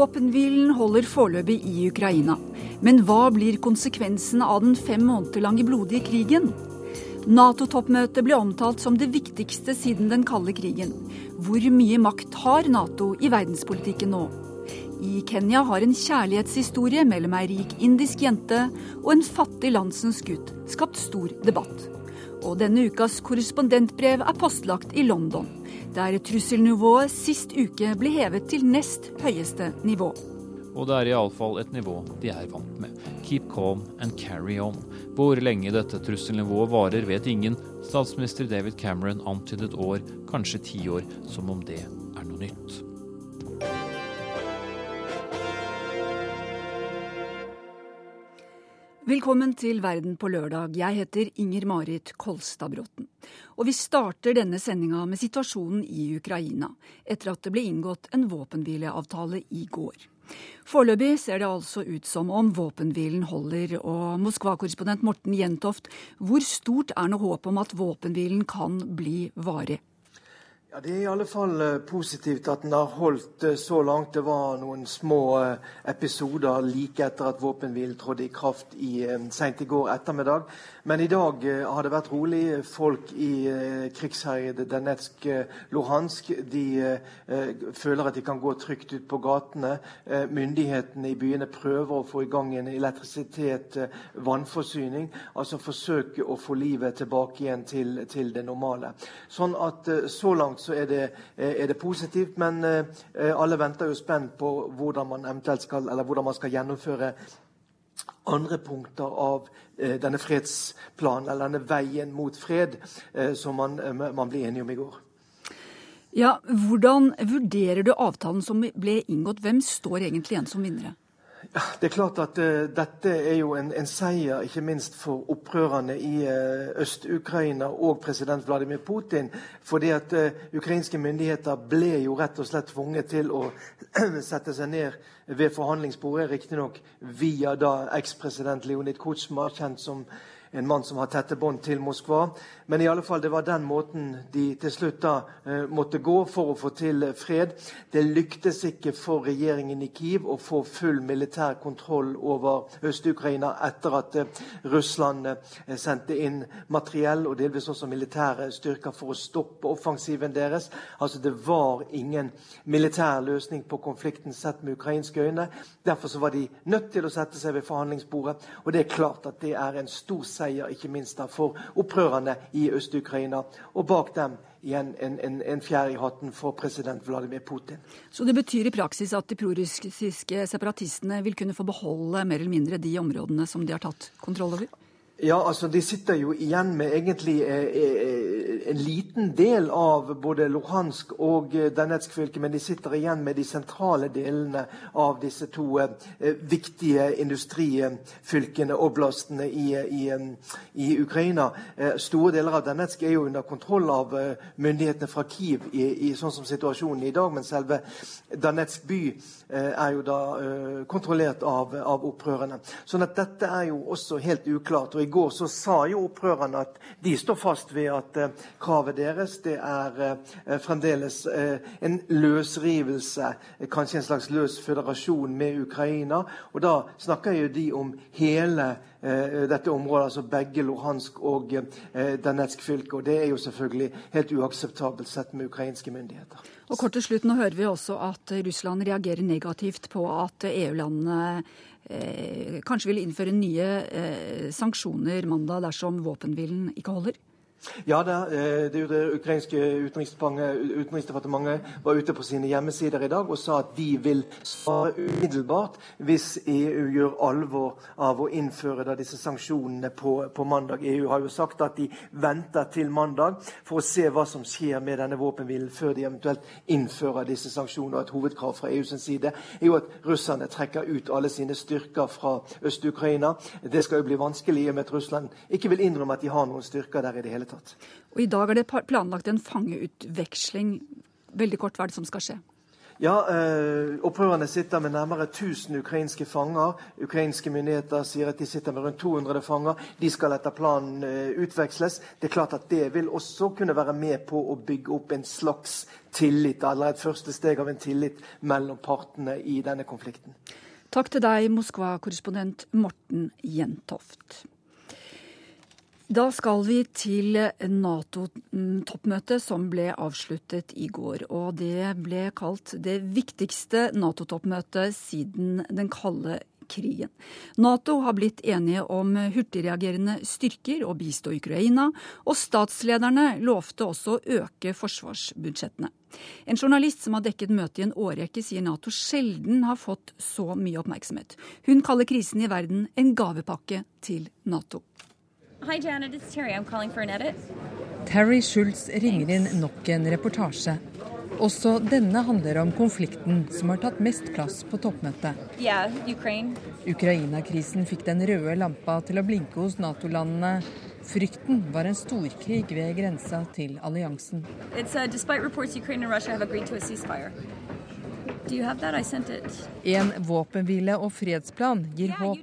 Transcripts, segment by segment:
Våpenhvilen holder foreløpig i Ukraina. Men hva blir konsekvensene av den fem måneder lange blodige krigen? Nato-toppmøtet ble omtalt som det viktigste siden den kalde krigen. Hvor mye makt har Nato i verdenspolitikken nå? I Kenya har en kjærlighetshistorie mellom ei rik indisk jente og en fattig landsens gutt skapt stor debatt. Og denne ukas korrespondentbrev er postlagt i London, der trusselnivået sist uke ble hevet til nest høyeste nivå. Og det er iallfall et nivå de er vant med. Keep calm and carry on. Hvor lenge dette trusselnivået varer, vet ingen. Statsminister David Cameron antydet år, kanskje ti år, som om det er noe nytt. Velkommen til Verden på lørdag. Jeg heter Inger Marit Kolstadbråten. Og vi starter denne sendinga med situasjonen i Ukraina, etter at det ble inngått en våpenhvileavtale i går. Foreløpig ser det altså ut som om våpenhvilen holder, og Moskva-korrespondent Morten Jentoft, hvor stort er nå håpet om at våpenhvilen kan bli varig? Ja, Det er i alle fall eh, positivt at den har holdt eh, så langt. Det var noen små eh, episoder like etter at våpenhvilen trådte i kraft i, sent i går ettermiddag. Men i dag har det vært rolig. Folk i krigsherjede Danetsk, Luhansk de føler at de kan gå trygt ut på gatene. Myndighetene i byene prøver å få i gang en elektrisitet, vannforsyning. Altså forsøke å få livet tilbake igjen til, til det normale. Sånn at så langt så er det, er det positivt. Men eh, alle venter jo spent på hvordan man skal, hvordan man skal gjennomføre andre punkter av eh, denne fredsplanen, eller denne veien mot fred, eh, som man, man ble enige om i går. Ja, Hvordan vurderer du avtalen som ble inngått? Hvem står egentlig igjen som vinnere? Det er klart at uh, Dette er jo en, en, seier ikke minst for opprørerne i uh, Øst-Ukraina og president Vladimir Putin. fordi at uh, ukrainske myndigheter ble jo rett og slett tvunget til å sette seg ned ved forhandlingsbordet. Riktignok via da ekspresident Leonid Kutsma, kjent som en mann som har tette bånd til Moskva. Men i alle fall, det var den måten de til slutt da eh, måtte gå for å få til fred. Det lyktes ikke for regjeringen i Kiev å få full militær kontroll over Øst-Ukraina etter at eh, Russland eh, sendte inn materiell og delvis også militære styrker for å stoppe offensiven deres. Altså Det var ingen militær løsning på konflikten sett med ukrainske øyne. Derfor så var de nødt til å sette seg ved forhandlingsbordet. Og det er klart at det er en stor seier, ikke minst da for opprørerne i Øst-Ukraina. Og bak dem igjen en, en, en fjær i hatten for president Vladimir Putin. Så det betyr i praksis at de prorussiske separatistene vil kunne få beholde mer eller mindre de områdene som de har tatt kontroll over? Ja, altså De sitter jo igjen med egentlig eh, eh, en liten del av både Luhansk og Danetsk fylke, men de sitter igjen med de sentrale delene av disse to eh, viktige industrifylkene, oblastene, i, i, i Ukraina. Eh, store deler av Danetsk er jo under kontroll av eh, myndighetene fra Kiev, i, sånn som situasjonen i dag, men selve Danetsk by er jo da kontrollert av, av opprørerne. Sånn at dette er jo også helt uklart. og i går så sa jo opprørerne at de står fast ved at eh, kravet deres det er eh, fremdeles eh, en løsrivelse, kanskje en slags løs føderasjon med Ukraina. Og da snakker jo de om hele dette området, altså begge Luhansk og Danetsk fylke. Og det er jo selvfølgelig helt uakseptabelt sett med ukrainske myndigheter. Og kort til slutt, Nå hører vi også at Russland reagerer negativt på at EU-landene kanskje vil innføre nye eh, sanksjoner mandag dersom våpenhvilen ikke holder? Ja, det, eh, det, det ukrainske utenriksdepartementet var ute på sine hjemmesider i dag og sa at de vil svare umiddelbart hvis EU gjør alvor av å innføre da, disse sanksjonene på, på, mandag. EU har jo sagt at de venter til mandag for å se hva som skjer med denne våpenhvilen før de eventuelt innfører disse sanksjonene. Et hovedkrav fra EUs side er jo at russerne trekker ut alle sine styrker fra Øst-Ukraina. Det skal jo bli vanskelig i og med at Russland ikke vil innrømme at de har noen styrker der i det hele tatt tatt. Og I dag er det planlagt en fangeutveksling. Veldig kort, hva er det som skal skje? Ja, eh, Opprørerne sitter med nærmere 1000 ukrainske fanger. Ukrainske myndigheter sier at de sitter med rundt 200 fanger. De skal etter planen eh, utveksles. Det er klart at det vil også kunne være med på å bygge opp en slags tillit, eller et første steg av en tillit mellom partene i denne konflikten. Takk til deg, Moskva-korrespondent Morten Jentoft. Da skal vi til Nato-toppmøtet som ble avsluttet i går. Og det ble kalt det viktigste Nato-toppmøtet siden den kalde krigen. Nato har blitt enige om hurtigreagerende styrker og bistå Ukraina, og statslederne lovte også å øke forsvarsbudsjettene. En journalist som har dekket møtet i en årrekke, sier Nato sjelden har fått så mye oppmerksomhet. Hun kaller krisen i verden en gavepakke til Nato. Hi, Janet. It's Terry. I'm calling for an edit. Terry Schultz ringer inn nok en reportasje. Også denne handler om konflikten som har tatt mest plass på toppmøtet. Yeah. Ukraina-krisen fikk den røde lampa til å blinke hos Nato-landene. Frykten var en storkrig ved grensa til alliansen. Uh, despite reports Ukraine and Russia have agreed to a ceasefire. Do you have that? I sent. En våpenhvile og fredsplan gir håp.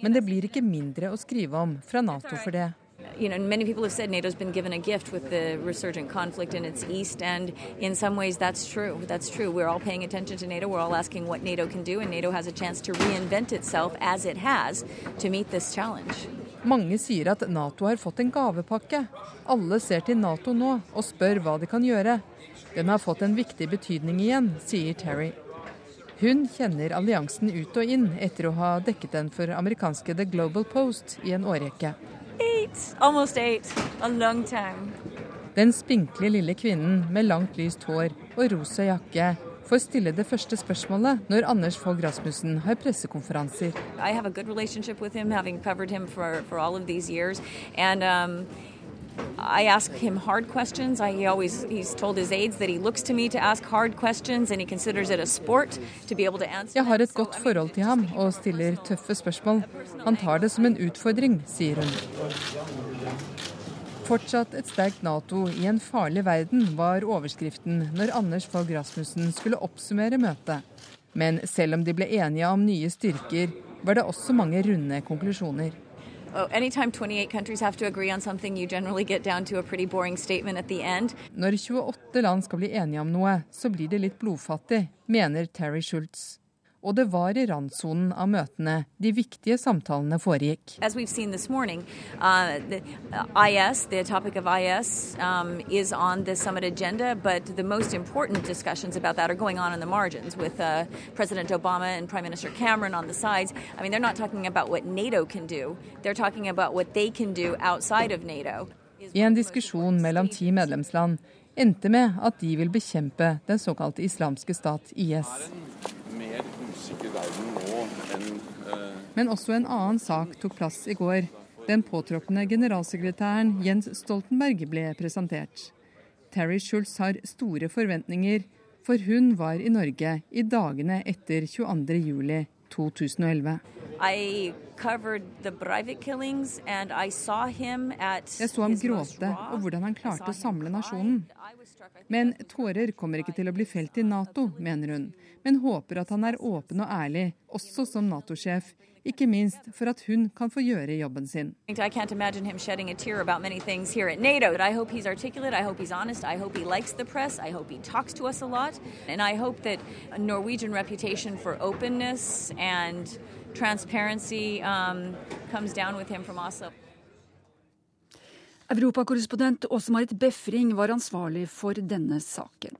Men det blir ikke mindre å skrive om fra Nato for det. You know, many people have said NATO's been given a gift with the resurgent conflict in its east, and in some ways that's true. That's true. We're all paying attention to NATO. We're all asking what NATO can do, and NATO has a chance to reinvent itself as it has to meet this challenge. Mange sier at Nato har fått en gavepakke. Alle ser til Nato nå og spør hva de kan gjøre. Den har fått en viktig betydning igjen, sier Terry. Hun kjenner alliansen ut og inn etter å ha dekket den for amerikanske The Global Post i en årrekke. Den spinkle lille kvinnen med langt lyst hår og rosa jakke får stille det første spørsmålet når Anders Fogh Rasmussen har pressekonferanser. I have a good relationship with him, having covered him for, for all of these years. And um, I ask him hard questions. I, he always he's told his aides that he looks to me to ask hard questions, and he considers it a sport to be able to answer. Jeg har et godt forhold til ham og stiller tøffe spørsmål. Han tar det som en utfordring, sier hun. Fortsatt et sterkt Nato i en farlig verden var overskriften når Anders Fogh Rasmussen skulle oppsummere møtet. Men selv om de ble enige om nye styrker, var det også mange runde konklusjoner. Oh, anytime 28 countries have to agree on something, you generally get down to a pretty boring statement at the end. Når 28 land skal bli enige om noe, så blir det litt blodfattig, mener Terry Schultz og det var i randsonen av møtene de viktige samtalene foregikk. As we've seen this morning, uh, the uh, IS, the IS, um, is on the summit agenda, but the most important discussions about that are going on in the margins with uh, President Obama and Prime Minister Cameron on the sides. I mean, they're not talking about what NATO can do, they're talking about what they can do outside of NATO. I en diskusjon mellom ti medlemsland endte med at de vil bekjempe den såkalte islamske stat, IS usikker verden nå enn eh... Men også en annen sak tok plass i går. Den påtroppende generalsekretæren Jens Stoltenberg ble presentert. Terry Schultz har store forventninger, for hun var i Norge i dagene etter 22.07. 2011. Jeg så ham gråte og hvordan han klarte å samle nasjonen. Men tårer kommer ikke til å bli felt i Nato, mener hun, men håper at han er åpen og ærlig, også som Nato-sjef, ikke minst for at hun kan få gjøre jobben sin. Transparency um, comes down with him from Oslo. Europakorrespondent Åse Marit Befring var ansvarlig for denne saken.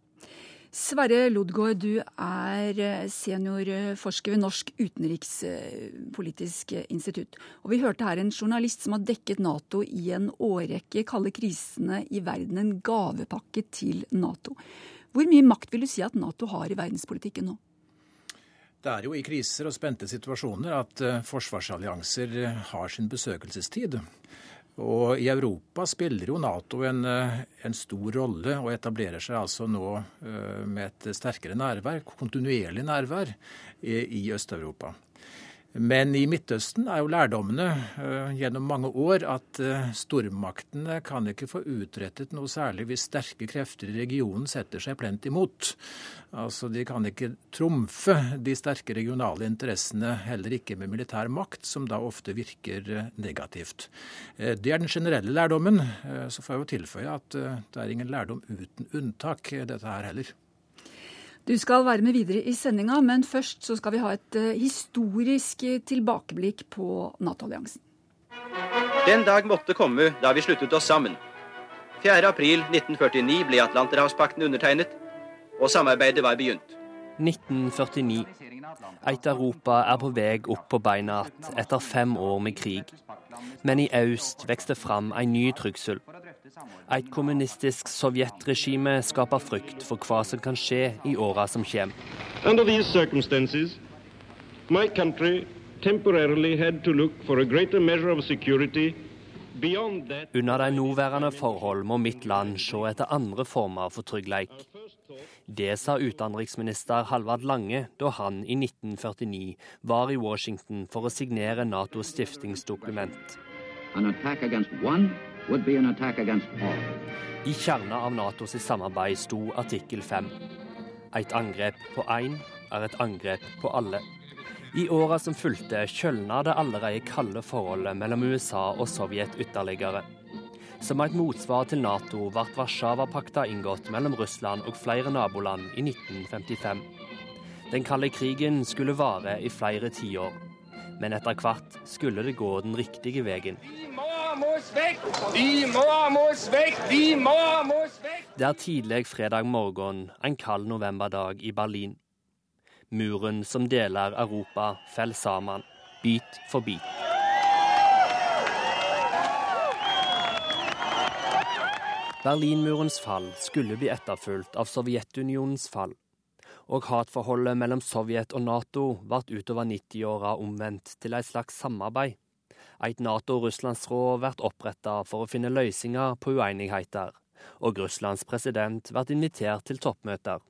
Sverre Lodgaard, du er eh, seniorforsker ved Norsk utenrikspolitisk institutt. Og vi hørte her en journalist som har dekket Nato i en årrekke, kaller krisene i verden en gavepakke til Nato. Hvor mye makt vil du si at Nato har i verdenspolitikken nå? Det er jo i kriser og spente situasjoner at eh, forsvarsallianser eh, har sin besøkelsestid. Og I Europa spiller jo Nato en, eh, en, stor rolle og etablerer seg altså nå eh, med et sterkere nærvær, kontinuerlig nærvær, i, Øst-Europa. Men i Midtøsten er jo lærdommene uh, gjennom mange år at uh, stormaktene kan ikke få utrettet noe særlig hvis sterke krefter i regionen setter seg plent imot. Altså, De kan ikke trumfe de sterke regionale interessene, heller ikke med militær makt, som da ofte virker uh, negativt. det er den generelle lærdommen. så får jeg jo tilføye at det er ingen lærdom uten unntak, dette her heller. Du skal være med videre i sendinga, men først så skal vi ha et uh, historisk tilbakeblikk på Nato-alliansen. Den dag måtte komme da vi sluttet oss sammen. 4.4.1949 ble Atlanterhavspakten undertegnet, og samarbeidet var begynt. 1949. Et Europa er på vei opp på beina igjen etter fem år med krig. Men i øst vokste fram en ny trussel. Et kommunistisk sovjetregime skaper frykt for hva som kan skje i åra som kommer. Under these circumstances, my country temporarily had to look for a greater measure of security under de nåværende forhold må mitt land se etter andre former for trygghet. Det sa utenriksminister Halvard Lange da han i 1949 var i Washington for å signere Natos stiftingsdokument. An attack against one i kjernen av Natos samarbeid sto artikkel 5. Et angrep på én er et angrep på alle. I åra som fulgte, kjølna det allerede kalde forholdet mellom USA og Sovjet ytterligere. Som et motsvar til Nato ble Warszawapakta inngått mellom Russland og flere naboland i 1955. Den kalde krigen skulle vare i flere tiår, men etter hvert skulle det gå den riktige veien. Vi må ha oss vekk! De må ha vekk! Det er tidlig fredag morgen en kald novemberdag i Berlin. Muren som deler Europa, faller sammen, bit for bit. Berlinmurens fall skulle bli etterfulgt av Sovjetunionens fall. Og hatforholdet mellom Sovjet og Nato ble utover 90-åra omvendt til et slags samarbeid et Nato-Russlandsråd blir oppretta for å finne løsninger på uenigheter, og Russlands president blir invitert til toppmøter.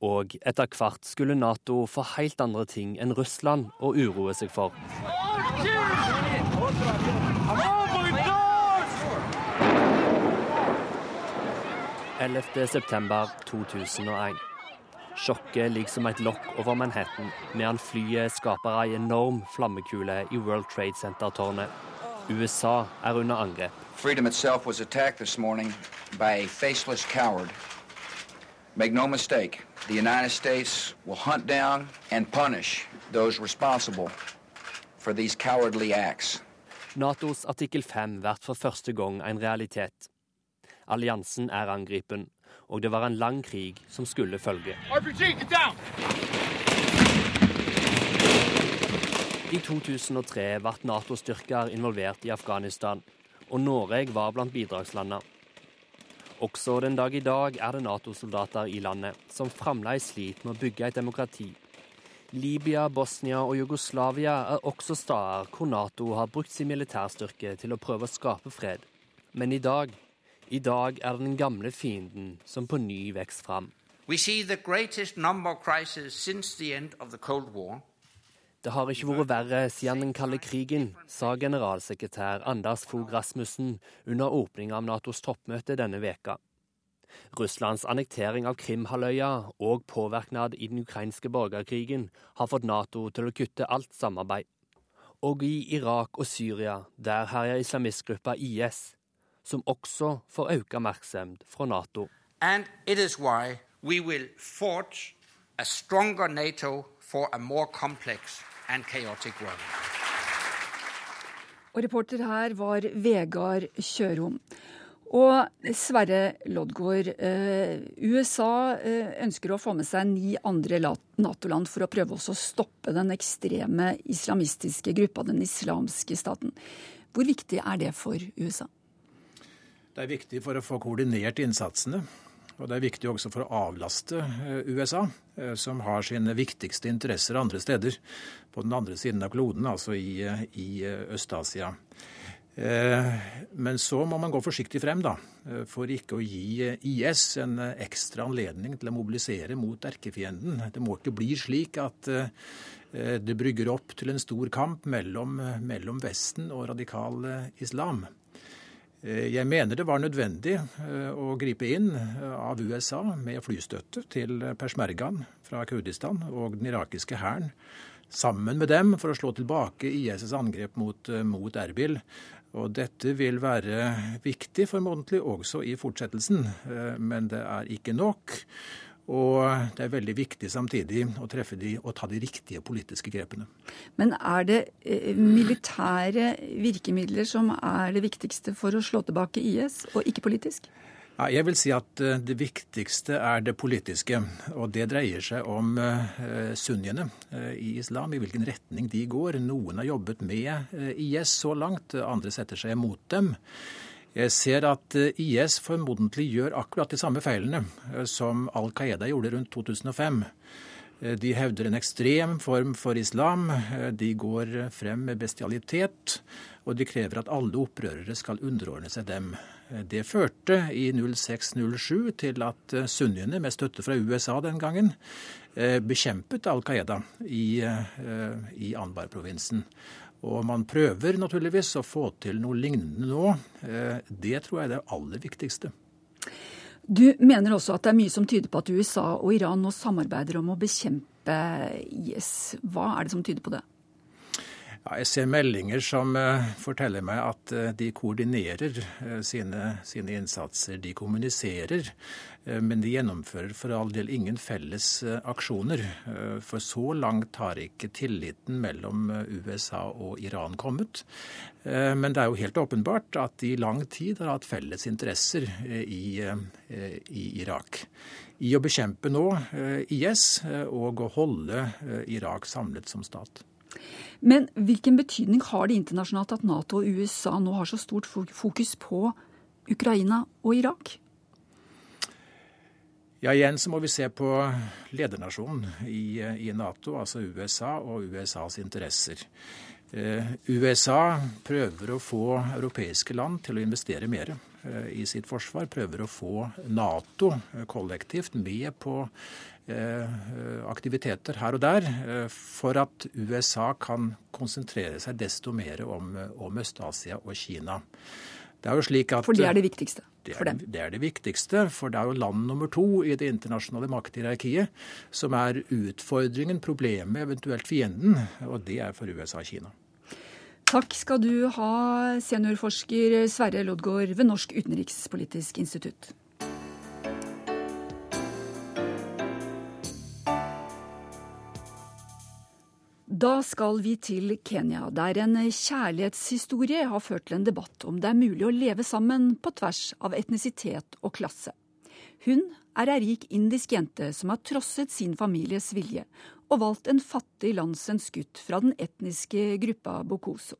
Og etter hvert skulle Nato få helt andre ting enn Russland å uroe seg for. september 2001. Sjokket ligger som et lokk over Manhattan, medan flyet skaper ei enorm flammekule i World Trade Center-tårnet. USA er under angrep. Freedom itself was attacked this morning by a faceless coward. Make no mistake, the United States will hunt down and punish those responsible for these cowardly acts. Natos artikkel 5 blir for første gang en realitet. Alliansen er angripen, og det var en lang krig som skulle følge. I 2003 ble Nato-styrker involvert i Afghanistan, og Norge var blant bidragslandene. Også den dag i dag er det Nato-soldater i landet som fremdeles sliter med å bygge et demokrati. Libya, Bosnia og Jugoslavia er også steder hvor Nato har brukt sin militærstyrke til å prøve å skape fred. Men i dag i dag er det den gamle fienden som på ny vokser fram. Det har ikke vært verre siden den kalde krigen, sa generalsekretær Anders Fogh Rasmussen under åpninga av Natos toppmøte denne veka. Russlands annektering av Krimhalvøya og påvirknad i den ukrainske borgerkrigen har fått Nato til å kutte alt samarbeid. Og i Irak og Syria, der herjer islamistgruppa IS, som også får økt oppmerksomhet fra Nato. And it is why we will forge a stronger NATO for a more complex and chaotic world. Og reporter her var Vegard Kjørom. Og Sverre Loddgaard, eh, USA eh, ønsker å få med seg ni andre Nato-land for å prøve å stoppe den ekstreme islamistiske gruppa, den islamske staten. Hvor viktig er det for USA? Det er viktig for å få koordinert innsatsene. Og det er viktig også for å avlaste eh, USA, eh, som har sine viktigste interesser andre steder. På den andre siden av kloden, altså i, eh, i Øst-Asia. Men så må man gå forsiktig frem, da, for ikke å gi IS en ekstra anledning til å mobilisere mot erkefienden. Det må ikke bli slik at det brygger opp til en stor kamp mellom, mellom Vesten og radikal islam. Eh, jeg mener det var nødvendig eh, å gripe inn eh, av USA med flystøtte til persmergaen fra Kurdistan og den irakiske hæren, sammen med dem for å slå tilbake IS' angrep mot, mot Erbil. Og dette vil være viktig formodentlig også i fortsettelsen, men det er ikke nok. Og det er veldig viktig samtidig å treffe de og ta de riktige politiske grepene. Men er det eh, militære virkemidler som er det viktigste for å slå tilbake IS, og ikke politisk? Ja, jeg vil si at eh, det viktigste er det politiske. Og det dreier seg om uh, sunniene i islam, i hvilken retning de går. Noen har jobbet med IS så langt, andre setter seg imot dem. Jeg ser at eh, IS formodentlig gjør akkurat de samme feilene eh, som Al Qaida gjorde rundt 2005. Eh, de hevder en ekstrem form for islam, de går frem med bestialitet, og de krever at alle opprørere skal underordne seg dem. Det førte i 06-07 til at sunniene, med støtte fra USA den gangen, bekjempet Al Qaida i, i Anbar-provinsen. Og man prøver naturligvis å få til noe lignende nå. Eh, det tror jeg er det aller viktigste. Du mener også at det er mye som tyder på at USA og Iran nå samarbeider om å bekjempe IS. Hva er det som tyder på det? Ja, jeg ser meldinger som uh, forteller meg at uh, de koordinerer uh, sine, sine, innsatser. De kommuniserer, men de gjennomfører for all del ingen felles aksjoner. For så langt har ikke tilliten mellom USA og Iran kommet. Men det er jo helt åpenbart at de i lang tid har hatt felles interesser i, i Irak i å bekjempe nå IS og å holde Irak samlet som stat. Men hvilken betydning har det internasjonalt at Nato og USA nå har så stort fokus på Ukraina og Irak? Ja, Igjen så må vi se på ledernasjonen i, i Nato, altså USA og USAs interesser. Eh, USA prøver å få europeiske land til å investere mer eh, i sitt forsvar. Prøver å få Nato kollektivt med på Eh, aktiviteter her og der eh, for at USA kan konsentrere seg desto mer om, om Øst-Asia og Kina. Det er jo slik at, for det er det viktigste for dem? Det er det viktigste, for det er jo land nummer to i det internasjonale makthierarkiet som er utfordringen, problemet, eventuelt fienden, og det er for USA og Kina. Takk skal du ha, seniorforsker Sverre Lodgaard ved Norsk utenrikspolitisk institutt. Da skal vi til Kenya, der en kjærlighetshistorie har ført til en debatt om det er mulig å leve sammen på tvers av etnisitet og klasse. Hun er ei rik indisk jente som har trosset sin families vilje og valgt en fattig landsens gutt fra den etniske gruppa bokoso.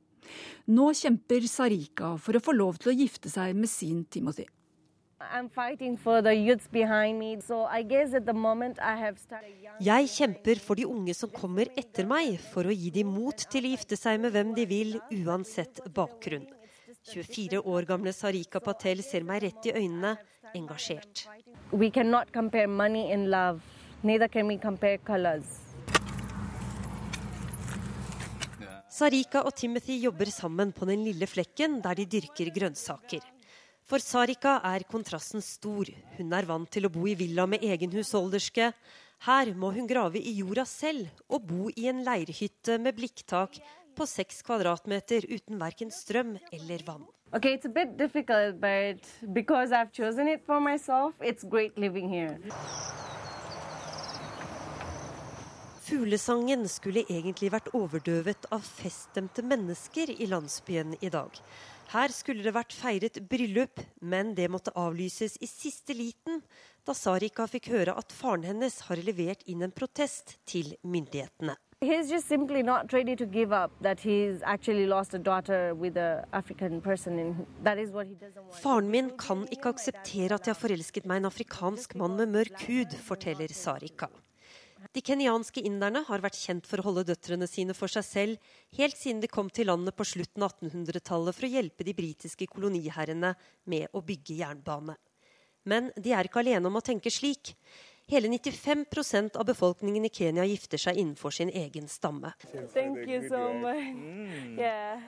Nå kjemper Sarika for å få lov til å gifte seg med sin Timothy. Jeg kjemper for de unge som kommer etter meg, for å gi dem mot til å gifte seg med hvem de vil, uansett bakgrunn. 24 år gamle Sarika Patel ser meg rett i øynene, engasjert. We cannot compare money and love. Neither can we compare colors. Sarika og Timothy jobber sammen på den lille flekken der de dyrker grønnsaker. For Sarika er kontrasten stor. Hun er vant til å bo i villa med egen husholderske. Her må hun grave i jorda selv og bo i en leirhytte med blikktak på seks kvadratmeter uten verken strøm eller vann. Okay, it's a bit difficult, but because I've chosen it for myself, it's great living here. Fuglesangen skulle egentlig vært overdøvet av feststemte mennesker i landsbyen i dag. Her skulle det vært feiret bryllup, men det måtte avlyses i siste liten da Sarika fikk høre at faren hennes har levert inn en protest til myndighetene. Faren min kan ikke akseptere at jeg har forelsket meg en afrikansk mann med mørk hud, forteller Sarika. De kenyanske inderne har vært kjent for å holde døtrene sine for seg selv, helt siden de kom til landet på slutten av 1800-tallet for å hjelpe de britiske koloniherrene med å bygge jernbane. Men de er ikke alene om å tenke slik. Hele 95% av befolkningen i Kenya gifter seg innenfor sin egen stamme. So yeah.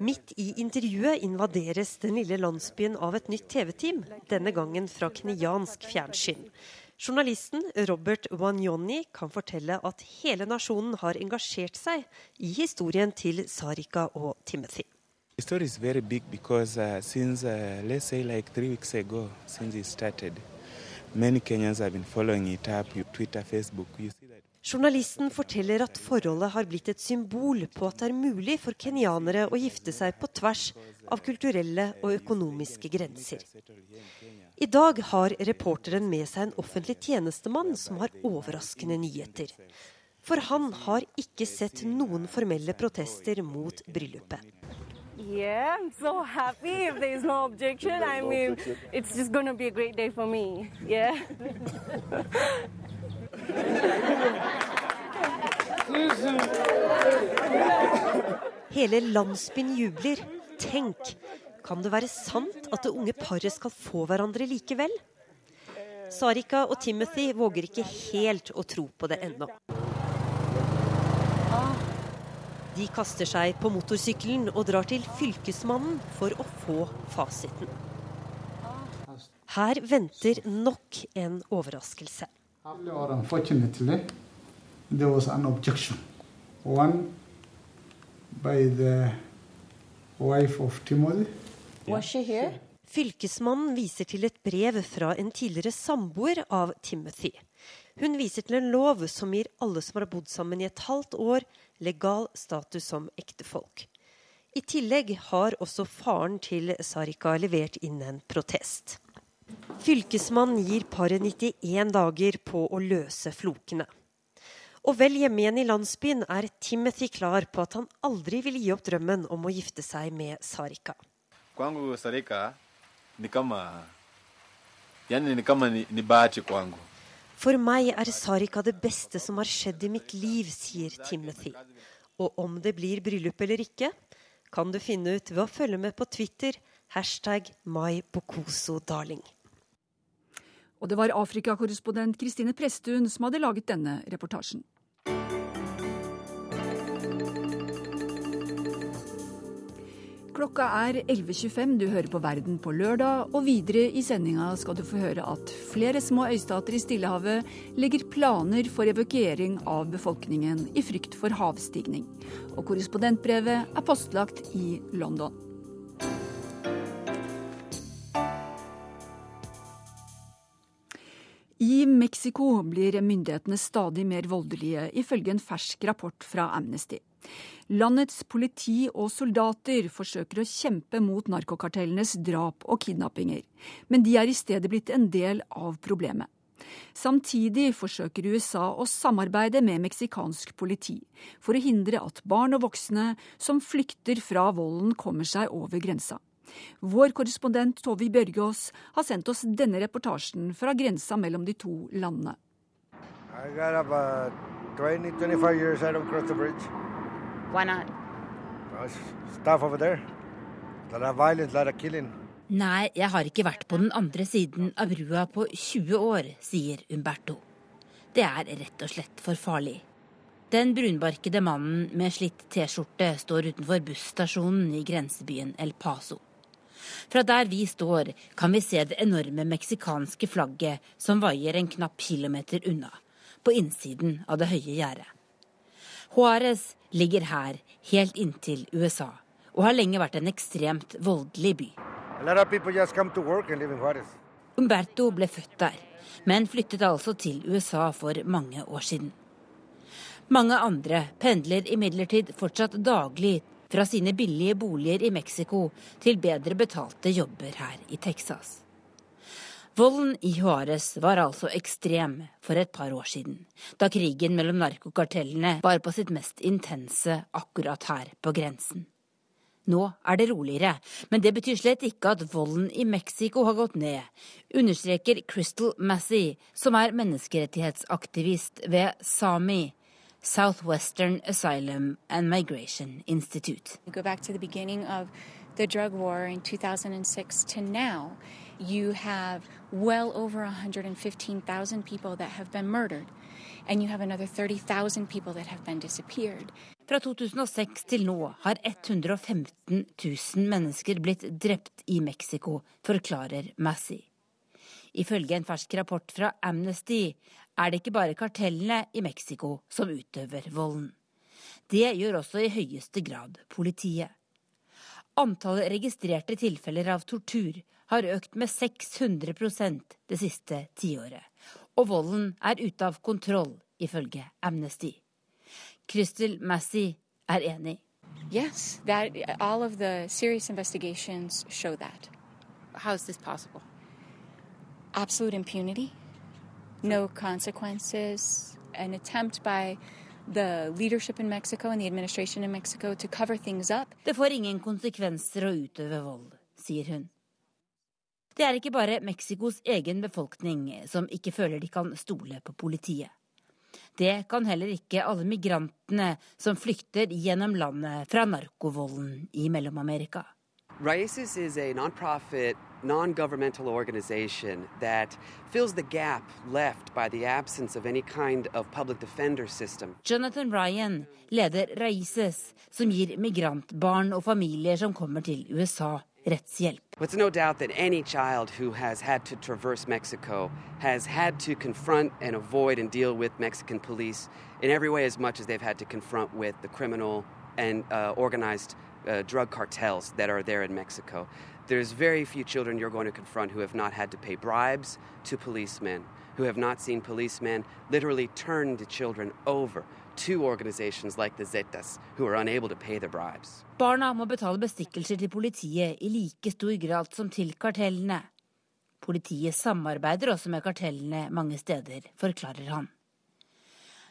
Midt i intervjuet invaderes den lille landsbyen av et nytt TV-team, denne gangen fra kenyansk fjernsyn. Journalisten Robert Wanyoni kan fortelle at hele nasjonen har engasjert seg i historien til Sarika og Timothy. The story is very big because uh, since uh, let's say like three weeks ago, since it many Kenyans have been following it up. Twitter, Facebook. Journalisten forteller at forholdet har blitt et symbol på at det er mulig for kenyanere å gifte seg på tvers av kulturelle og økonomiske grenser. I dag har reporteren med seg en offentlig tjenestemann som har overraskende nyheter. For han har ikke sett noen formelle protester mot bryllupet. Yeah, I'm so happy if there's no objection. I mean, it's just to be a great day for me. Yeah. Hele landsbyen jubler. Tenk, kan det være sant at det unge paret skal få hverandre likevel? Sarika og Timothy våger ikke helt å tro på det ennå. De kaster seg på motorsykkelen og drar til Fylkesmannen for å få fasiten. Her venter nok en overraskelse. By the wife of Timothy Fylkesmannen viser til et brev fra en tidligere samboer av Timothy. Hun viser til en lov som gir alle som har bodd sammen i et halvt år, legal status som ektefolk. I tillegg har også faren til Sarika levert inn en protest. Fylkesmannen gir paret 91 dager på å løse flokene. Og vel hjemme igjen i landsbyen er Timothy klar på at han aldri vil gi opp drømmen om å gifte seg med Sarika. Kwangu Sarika ni kama yani ni kama ni, ni kwangu. For meg er Sarika det beste som har skjedd i mitt liv, sier Timothy. Og om det blir bryllup eller ikke, kan du finne ut ved å følge med på Twitter hashtag mybokosodarling. Og det var Afrikakorrespondent Kristine Presttun som hadde laget denne reportasjen. Klokka er 11.25, du hører på Verden på lørdag, og videre i sendinga skal du få høre at flere små øystater i Stillehavet legger planer for evakuering av befolkningen i frykt for havstigning. Og korrespondentbrevet er postlagt i London. I Mexico blir myndighetene stadig mer voldelige, ifølge en fersk rapport fra Amnesty. Landets politi og soldater forsøker å kjempe mot narkokartellenes drap og kidnappinger, men de er i stedet blitt en del av problemet. Samtidig forsøker USA å samarbeide med meksikansk politi for å hindre at barn og voksne som flykter fra volden, kommer seg over grensa. Vår korrespondent Tovi Bjørgaas har sendt oss denne reportasjen fra grensa mellom de to landene. I got about 20, 25 years I don't cross the bridge. Why not? Stuff over there. Lot of violence, lot of killing. Nei, jeg har ikke vært på den andre siden av brua på 20 år, sier Umberto. Det er rett og slett for farlig. Den brunbarkede mannen med slitt T-skjorte står utenfor busstasjonen i grensebyen El Paso. Fra der vi står, kan vi se det enorme meksikanske flagget som vaier en knapp kilometer unna, på innsiden av det høye gjerdet. Juárez ligger her helt inntil USA, og har lenge vært en ekstremt voldelig by. Umberto ble født der, men flyttet altså til USA for mange år siden. Mange andre pendler imidlertid fortsatt daglig fra sine billige boliger i Mexico til bedre betalte jobber her i Texas. Volden i Juárez var altså ekstrem for et par år siden, da krigen mellom narkokartellene var på sitt mest intense akkurat her på grensen. Nå er det roligere, men det betyr slett ikke at volden i Mexico har gått ned, understreker Crystal Massey, som er menneskerettighetsaktivist ved SAMI, Southwestern Asylum and Migration Institute. Go back to the beginning of the drug war in 2006 to now, you have well over 115,000 people that have been murdered, and you have another 30,000 people that have been disappeared. Fra 2006 til nå har 115 000 mennesker blitt drept i Mexico, forklarer Massey. Ifølge en fersk rapport fra Amnesty er det ikke bare kartellene i Mexico som utøver volden. Det gjør også i høyeste grad politiet. Antallet registrerte tilfeller av tortur har økt med 600% det siste tiåret. Og volden er ute av kontroll, ifølge Amnesty. Crystal Massey er enig. Yes, that, all of the serious investigations show that. How is this possible? Absolute impunity, no consequences, an attempt by the leadership in Mexico and the administration in Mexico to cover things up. Det får ingen konsekvenser å utøve vold, sier hun. Det er ikke bare Mexicos egen befolkning som ikke føler de kan stole på politiet. Det kan heller ikke alle migrantene som flykter gjennom landet fra narkovolden i Mellom-Amerika. Raices is a nonprofit, non-governmental organization that fills the gap left by the absence of any kind of public defender system. Jonathan Ryan leder Raices, som gir migrantbarn og familier som kommer til USA rettshjelp. It's no doubt that any child who has had to traverse Mexico has had to confront and avoid and deal with Mexican police in every way as much as they've had to confront with the criminal and uh, organized uh, drug cartels that are there in Mexico. There's very few children you're going to confront who have not had to pay bribes to policemen, who have not seen policemen literally turn the children over to organizations like the Zetas, who are unable to pay their bribes. Barna må betale bestikkelser til politiet i like stor grad som til kartellene. Politiet samarbeider også med kartellene mange steder, forklarer han.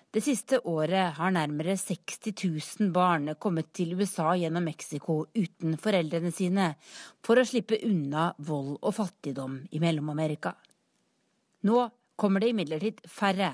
Det siste året har nærmere 60 000 barn kommet til USA gjennom Mexico uten foreldrene sine, for å slippe unna vold og fattigdom i Mellom-Amerika. Nå kommer det imidlertid færre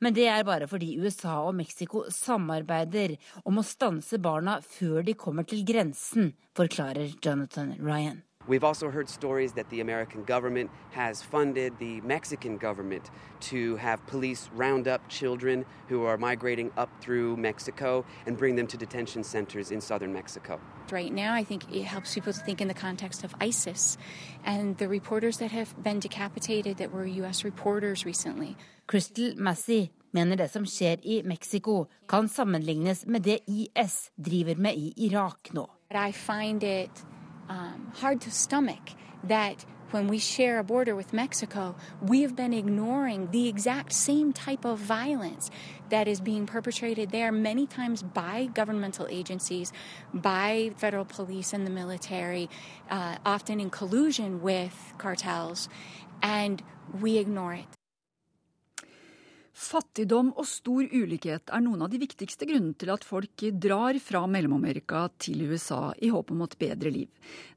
men det er bare fordi USA og Mexico samarbeider om å stanse barna før de kommer til grensen, forklarer Jonathan Ryan. We've also heard stories that the American government has funded the Mexican government to have police round up children who are migrating up through Mexico and bring them to detention centers in southern Mexico. Right now, I think it helps people to think in the context of ISIS and the reporters that have been decapitated that were U.S. reporters recently. Crystal Massey mener det som skjer i Mexico kan sammenlignes med det IS driver med i Irak nå. I find it um, hard to stomach that when we share a border with Mexico, we have been ignoring the exact same type of violence that is being perpetrated there many times by governmental agencies, by federal police and the military, uh, often in collusion with cartels, and we ignore it. Fattigdom og stor ulikhet er noen av de viktigste grunnene til at folk drar fra Mellom-Amerika til USA i håp om et bedre liv.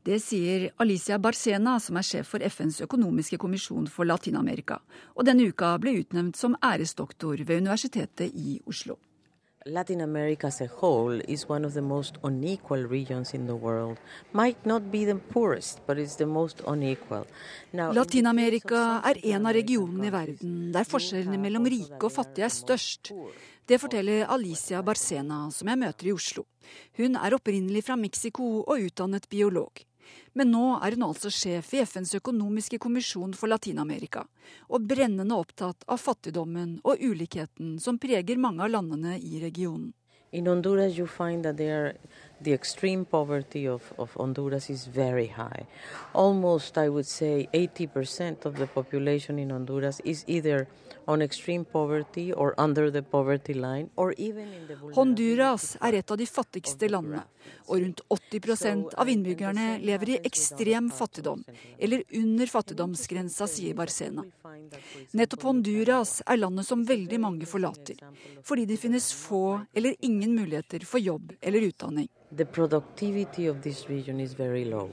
Det sier Alicia Barcena, som er sjef for FNs økonomiske kommisjon for Latin-Amerika, og denne uka ble utnevnt som æresdoktor ved Universitetet i Oslo. Latin America as a whole is one of the most unequal regions in the world. Might not be the poorest, but it's the most unequal. Latin-Amerika er en av regionene i verden der forskjellene mellom rike og fattige er størst. Det forteller Alicia Barcena, som jeg møter i Oslo. Hun er opprinnelig fra Mexico og utdannet biolog. Men nå er hun altså sjef i FNs økonomiske kommisjon for Latin-Amerika, og brennende opptatt av fattigdommen og ulikheten som preger mange av landene i regionen. In Honduras, you find that there, the extreme poverty of, of Honduras is very high. Almost, I would say, 80% of the population in Honduras is either Honduras er et av de fattigste landene, og rundt 80% av innbyggerne lever i ekstrem fattigdom, eller under fattigdomsgrensa, sier Barcena. Nettopp Honduras er landet som veldig mange forlater, fordi det finnes få eller ingen muligheter for jobb eller utdanning. The productivity of this region is very low.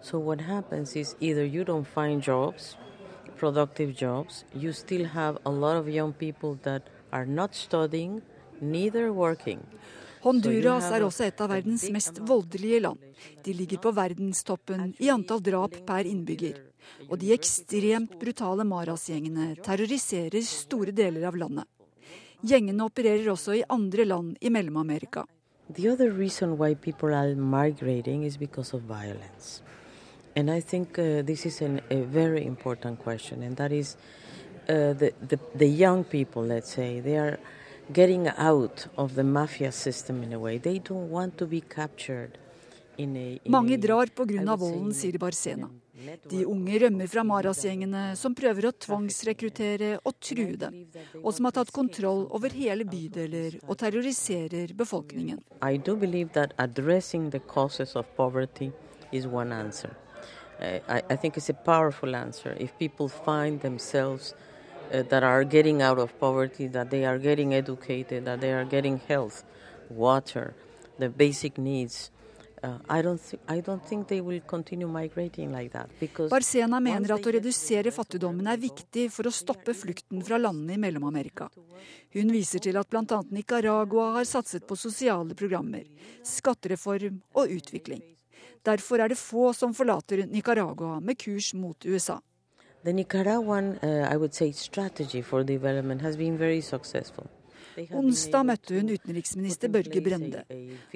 So what happens is either you don't find jobs, productive jobs, you still have a lot of young people that are not studying, neither working. Honduras er også et av verdens mest voldelige land. De ligger på verdenstoppen i antall drap per innbygger. Og de ekstremt brutale Maras-gjengene terroriserer store deler av landet. Gjengene opererer også i andre land i Mellom-Amerika. The other reason why people are migrating is because of violence. And I think uh, this is an, a very important question, and that is uh, the, the, the young people, let's say, they are getting out of the mafia system in a way. They don't want to be captured. Mange drar pga. volden, sier Barcena. De unge rømmer fra Maras-gjengene, som prøver å tvangsrekruttere og true dem, og som har tatt kontroll over hele bydeler og terroriserer befolkningen. I do believe that addressing the causes of poverty is one answer. I, I think it's a powerful answer. If people find themselves uh, that are getting out of poverty, that they are getting educated, that they are getting health, water, the basic needs, Barcena mener at å redusere fattigdommen er viktig for å stoppe flukten fra landene i Mellom-Amerika. Hun viser til at bl.a. Nicaragua har satset på sosiale programmer, skattereform og utvikling. Derfor er det få som forlater Nicaragua med kurs mot USA. The Nicaraguan, uh, I would say, strategy for development has been very successful. Onsdag møtte hun utenriksminister Børge Brende,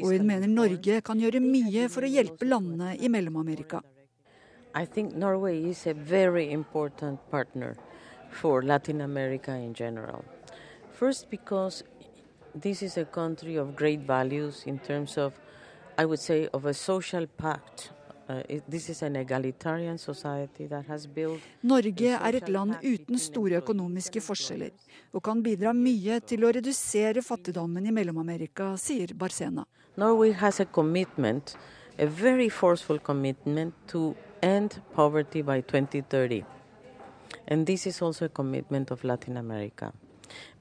og hun mener Norge kan gjøre mye for å hjelpe landene i Mellom-Amerika. I think Norway is a very important partner for Latin America in general. First, because this is a country of great values in terms of, I would say, of a social pact Norge er et land uten store økonomiske forskjeller og kan bidra mye til å redusere fattigdommen i Mellom-Amerika, sier Barcena. Norway has a commitment, a very forceful commitment to end poverty by 2030. And this is also a commitment of Latin America.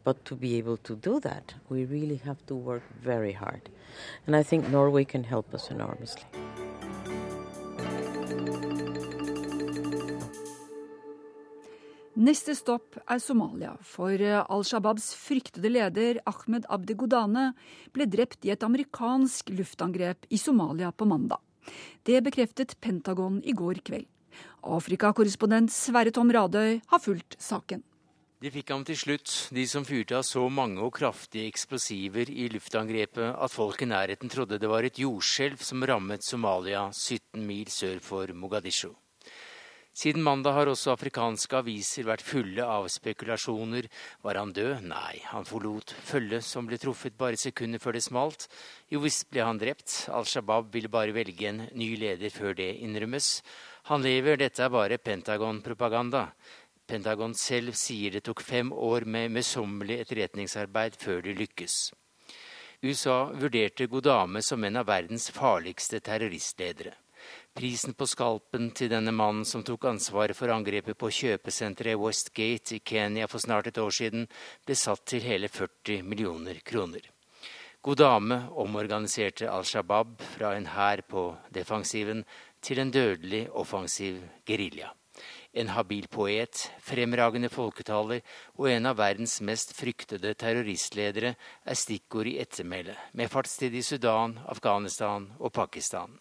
But to be able to do that, we really have to work very hard. And I think Norway can help us enormously. Neste stopp er Somalia, for eh, Al Shabaabs fryktede leder Ahmed Abdi Godane ble drept i et amerikansk luftangrep i Somalia på mandag. Det bekreftet Pentagon i går kveld. Afrikakorrespondent Sverre Tom Radøy har fulgt saken. De fikk ham til slutt, de som fyrte av så mange og kraftige eksplosiver i luftangrepet at folk i nærheten trodde det var et jordskjelv som rammet Somalia 17 mil sør for Mogadishu. Siden mandag har også afrikanske aviser vært fulle av spekulasjoner. Var han død? Nei, han forlot følget som ble truffet bare sekunder før det smalt. Jo visst ble han drept. Al Shabaab ville bare velge en ny leder før det innrømmes. Han lever, dette er bare Pentagon-propaganda. Pentagon selv sier det tok fem år med møysommelig etterretningsarbeid før det lykkes. USA vurderte Godame som en av verdens farligste terroristledere. Prisen på skalpen til denne mannen som tok ansvaret for angrepet på kjøpesenteret Westgate i Kenya for snart et år siden, ble satt til hele 40 millioner kroner. God dame omorganiserte Al Shabaab fra en hær på defensiven til en dødelig offensiv gerilja. En habil poet, fremragende folketaler og en av verdens mest fryktede terroristledere er stikkord i ettermælet, med fartstid i Sudan, Afghanistan og Pakistan.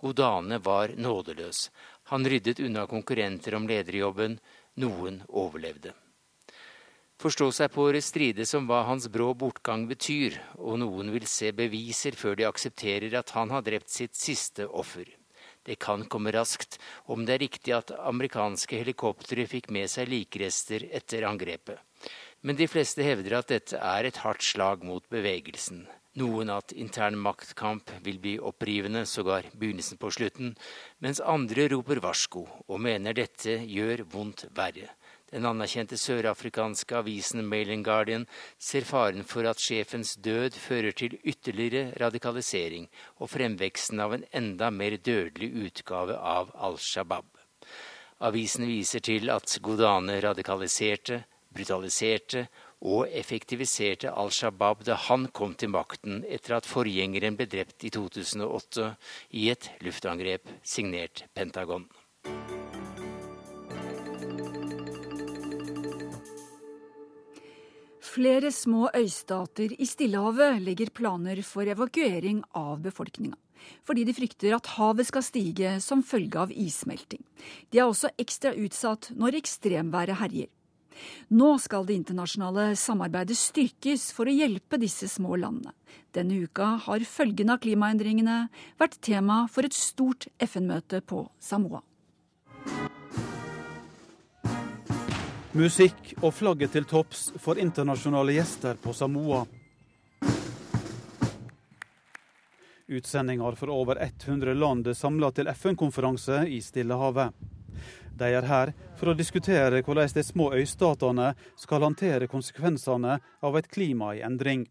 Godane var nådeløs. Han ryddet unna konkurrenter om lederjobben. Noen overlevde. Forstå seg på å stride som hva hans brå bortgang betyr, og noen vil se beviser før de aksepterer at han har drept sitt siste offer. Det kan komme raskt om det er riktig at amerikanske helikoptre fikk med seg likrester etter angrepet. Men de fleste hevder at dette er et hardt slag mot bevegelsen. Noen at intern maktkamp vil bli opprivende, sågar begynnelsen på slutten, mens andre roper varsko og mener dette gjør vondt verre. Den anerkjente sørafrikanske avisen Mailing Guardian ser faren for at sjefens død fører til ytterligere radikalisering og fremveksten av en enda mer dødelig utgave av Al Shabaab. Avisen viser til at Godane radikaliserte, brutaliserte og effektiviserte Al Shabaab da han kom til makten etter at forgjengeren ble drept i 2008 i et luftangrep signert Pentagon. Flere små øystater i Stillehavet legger planer for evakuering av befolkninga. Fordi de frykter at havet skal stige som følge av issmelting. De er også ekstra utsatt når ekstremværet herjer. Nå skal det internasjonale samarbeidet styrkes for å hjelpe disse små landene. Denne uka har følgene av klimaendringene vært tema for et stort FN-møte på Samoa. Musikk og flagget til topps for internasjonale gjester på Samoa. Utsendinger fra over 100 land er samla til FN-konferanse i Stillehavet. De er her for å diskutere hvordan de små øystatene skal håndtere konsekvensene av et klima i endring.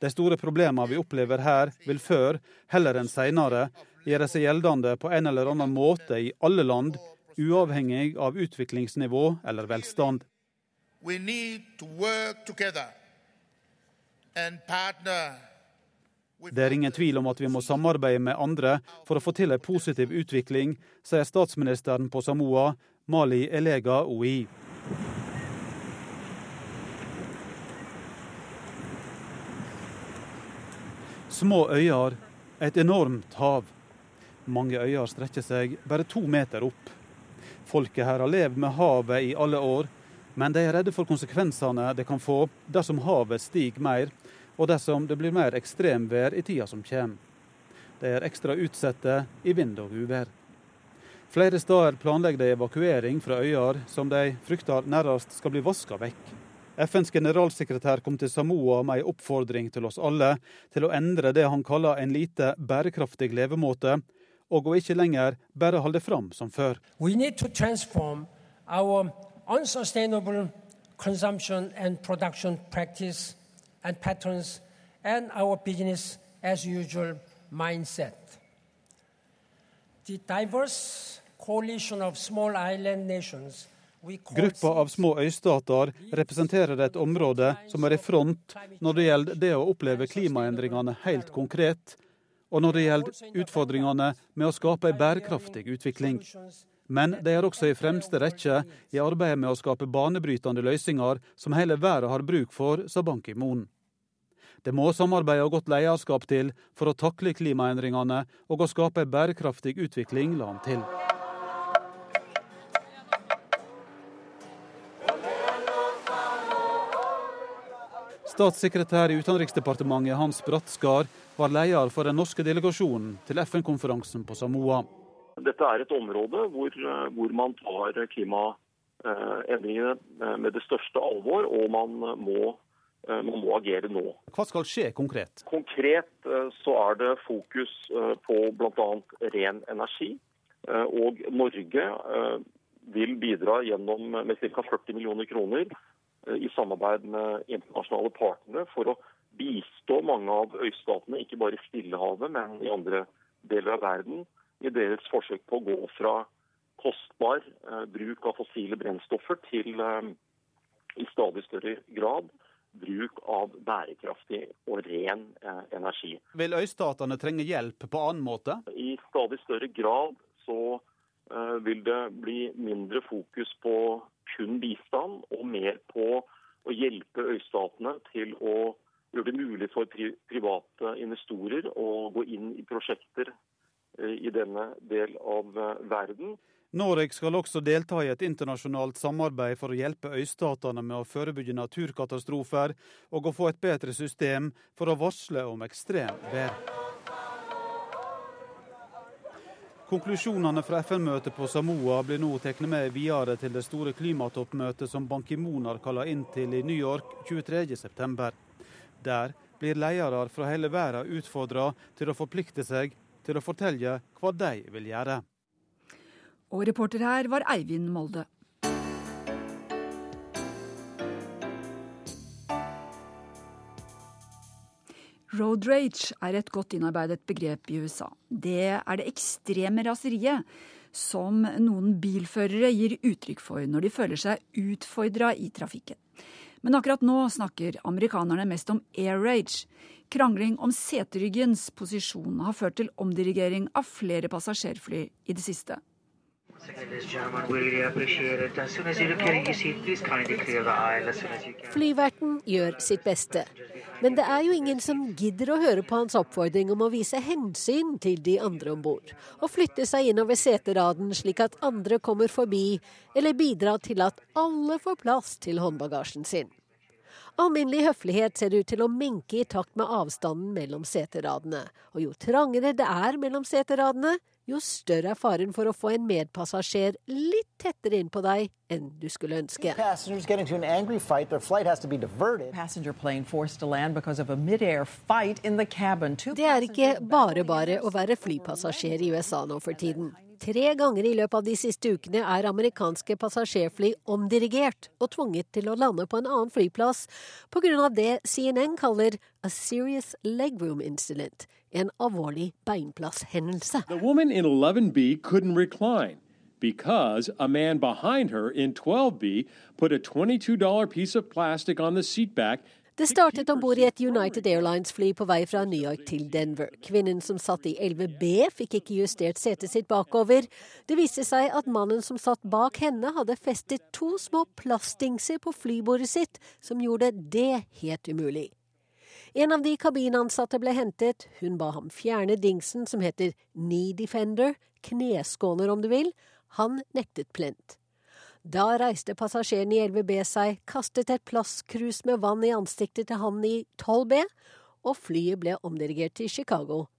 De store problemene vi opplever her, vil før, heller enn senere, gjøre seg gjeldende på en eller annen måte i alle land, uavhengig av utviklingsnivå eller velstand. Det er ingen tvil om at vi må samarbeide med andre for å få til en positiv utvikling, sier statsministeren på Samoa, Mali Elega Oi. Små øyer, et enormt hav. Mange øyer strekker seg bare to meter opp. Folket her har levd med havet i alle år, men de er redde for konsekvensene det kan få dersom havet stiger mer, og dersom det blir mer ekstremvær i tida som kommer. De er ekstra utsatte i vind og uvær. Flere steder planlegger de evakuering fra øyer som de frykter nærmest skal bli vaska vekk. FNs generalsekretær kom til Samoa med en oppfordring til oss alle til å endre det han kaller en lite bærekraftig levemåte, og å ikke lenger bare holde fram som før. We need to transform our unsustainable consumption and production practice and patterns and our business as usual mindset. The diverse coalition of small island nations Gruppa av små øystater representerer et område som er i front når det gjelder det å oppleve klimaendringene helt konkret, og når det gjelder utfordringene med å skape en bærekraftig utvikling. Men de er også i fremste rekke i arbeidet med å skape banebrytende løsninger som hele verden har bruk for, sa Ban Ki-moon. Det må samarbeid og godt lederskap til for å takle klimaendringene og å skape en bærekraftig utvikling, la han til. Statssekretær i Utenriksdepartementet Hans Brattskar var leder for den norske delegasjonen til FN-konferansen på Samoa. Dette er et område hvor, hvor man tar klimaendringene med det største alvor, og man må, man må, agere nå. Hva skal skje konkret? Konkret så er det fokus på bl.a. ren energi. Og Norge vil bidra gjennom med ca. 40 millioner kroner Eh, i samarbeid med internasjonale partnere for å bistå mange av øystatene, ikke bare i Stillehavet, men i andre deler av verden, i deres forsøk på å gå fra kostbar eh, bruk av fossile brennstoffer til eh, i stadig større grad bruk av bærekraftig og ren eh, energi. Vil øystatene trenge hjelp på annen måte? I stadig større grad så vil det bli mindre fokus på kun bistand, og mer på å hjelpe øystatene til å gjøre det mulig for private investorer å gå inn i prosjekter i denne del av eh, verden. Norge skal også delta i et internasjonalt samarbeid for å hjelpe øystatene med å forebygge naturkatastrofer og å få et bedre system for å varsle om ekstremvær. Konklusjonene fra FN-møtet på Samoa blir nå tatt med videre til det store klimatoppmøtet som Ban Ki-moon har kalla inn til i New York 23.9. Der blir ledere fra hele verden utfordra til å forplikte seg til å fortelle hva de vil gjøre. Og reporter her var Eivind Molde. Road rage er et godt innarbeidet begrep i USA. Det er det ekstreme raseriet som noen bilførere gir uttrykk for når de føler seg utfordra i trafikken. Men akkurat nå snakker amerikanerne mest om air rage. Krangling om seteryggens posisjon har ført til omdirigering av flere passasjerfly i det siste. Flyverten gjør sitt beste. Men det er jo ingen som gidder å høre på hans oppfordring om å vise hensyn til de andre om bord, og flytte seg innover seteraden slik at andre kommer forbi, eller bidra til at alle får plass til håndbagasjen sin. Alminnelig høflighet ser ut til å minke i takt med avstanden mellom seteradene, og jo trangere det er mellom seteradene, jo større er faren for å få en medpassasjer litt tettere inn på deg enn du skulle ønske. Det er ikke bare bare å være flypassasjer i USA nå for tiden. Tre ganger i løpet av de siste ukene er amerikanske passasjerfly omdirigert og tvunget til å lande på en annen flyplass pga. det CNN kaller a serious legroom incident, en alvorlig beinplasshendelse. The woman in 11B couldn't recline because a man behind her in 12B put a $22 piece of plastic on the seatback det startet om bord i et United Airlines-fly på vei fra New York til Denver. Kvinnen som satt i 11B, fikk ikke justert setet sitt bakover. Det viste seg at mannen som satt bak henne, hadde festet to små plastdingser på flybordet sitt, som gjorde det helt umulig. En av de kabinansatte ble hentet. Hun ba ham fjerne dingsen som heter Knee Defender, kneskåner om du vil. Han nektet plent. Da reiste passasjeren i 11B seg, kastet et plastkrus med vann i ansiktet til han i 12B, og flyet ble omdirigert til Chicago,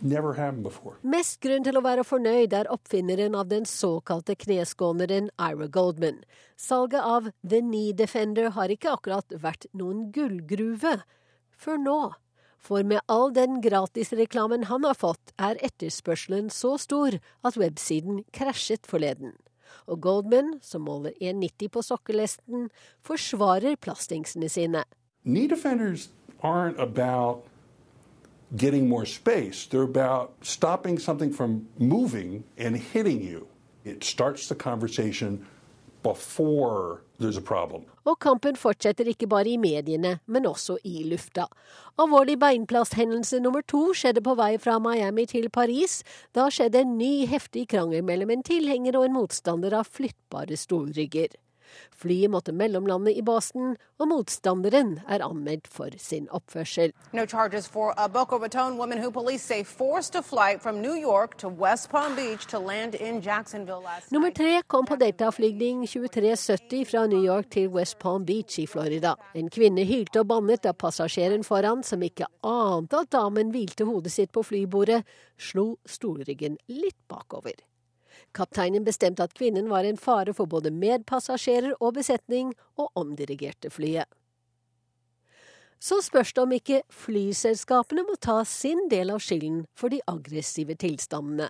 Mest grunn til å være fornøyd er oppfinneren av den såkalte kneskåneren Ira Goldman. Salget av The Knee Defender har ikke akkurat vært noen gullgruve før nå. For med all den gratisreklamen han har fått, er etterspørselen så stor at websiden krasjet forleden. Og Goldman, som måler 1,90 på sokkelesten, forsvarer plastingsene sine. Knee defenders aren't about getting more space. They're about stopping something from moving and hitting you. It starts the conversation before there's a problem. Og kampen fortsetter ikke bare i mediene, men også i lufta. Alvorlig beinplasthendelse nummer to skjedde på vei fra Miami til Paris. Da skjedde en ny heftig krangel mellom en tilhenger og en motstander av flyttbare stolrygger. Flyet måtte mellomlande i Boston, og motstanderen er anmeldt for sin oppførsel. No for a Boca Raton woman who police say forced a flight from New York to West Palm Beach to land in Jacksonville last Nummer tre kom på deltaflygning 2370 fra New York til West Palm Beach i Florida. En kvinne hylte og bannet da passasjeren foran, som ikke ante at damen hvilte hodet sitt på flybordet, slo stolryggen litt bakover. Kapteinen bestemte at kvinnen var en fare for både medpassasjerer og besetning, og omdirigerte flyet. Så spørs det om ikke flyselskapene må ta sin del av skylden for de aggressive tilstandene.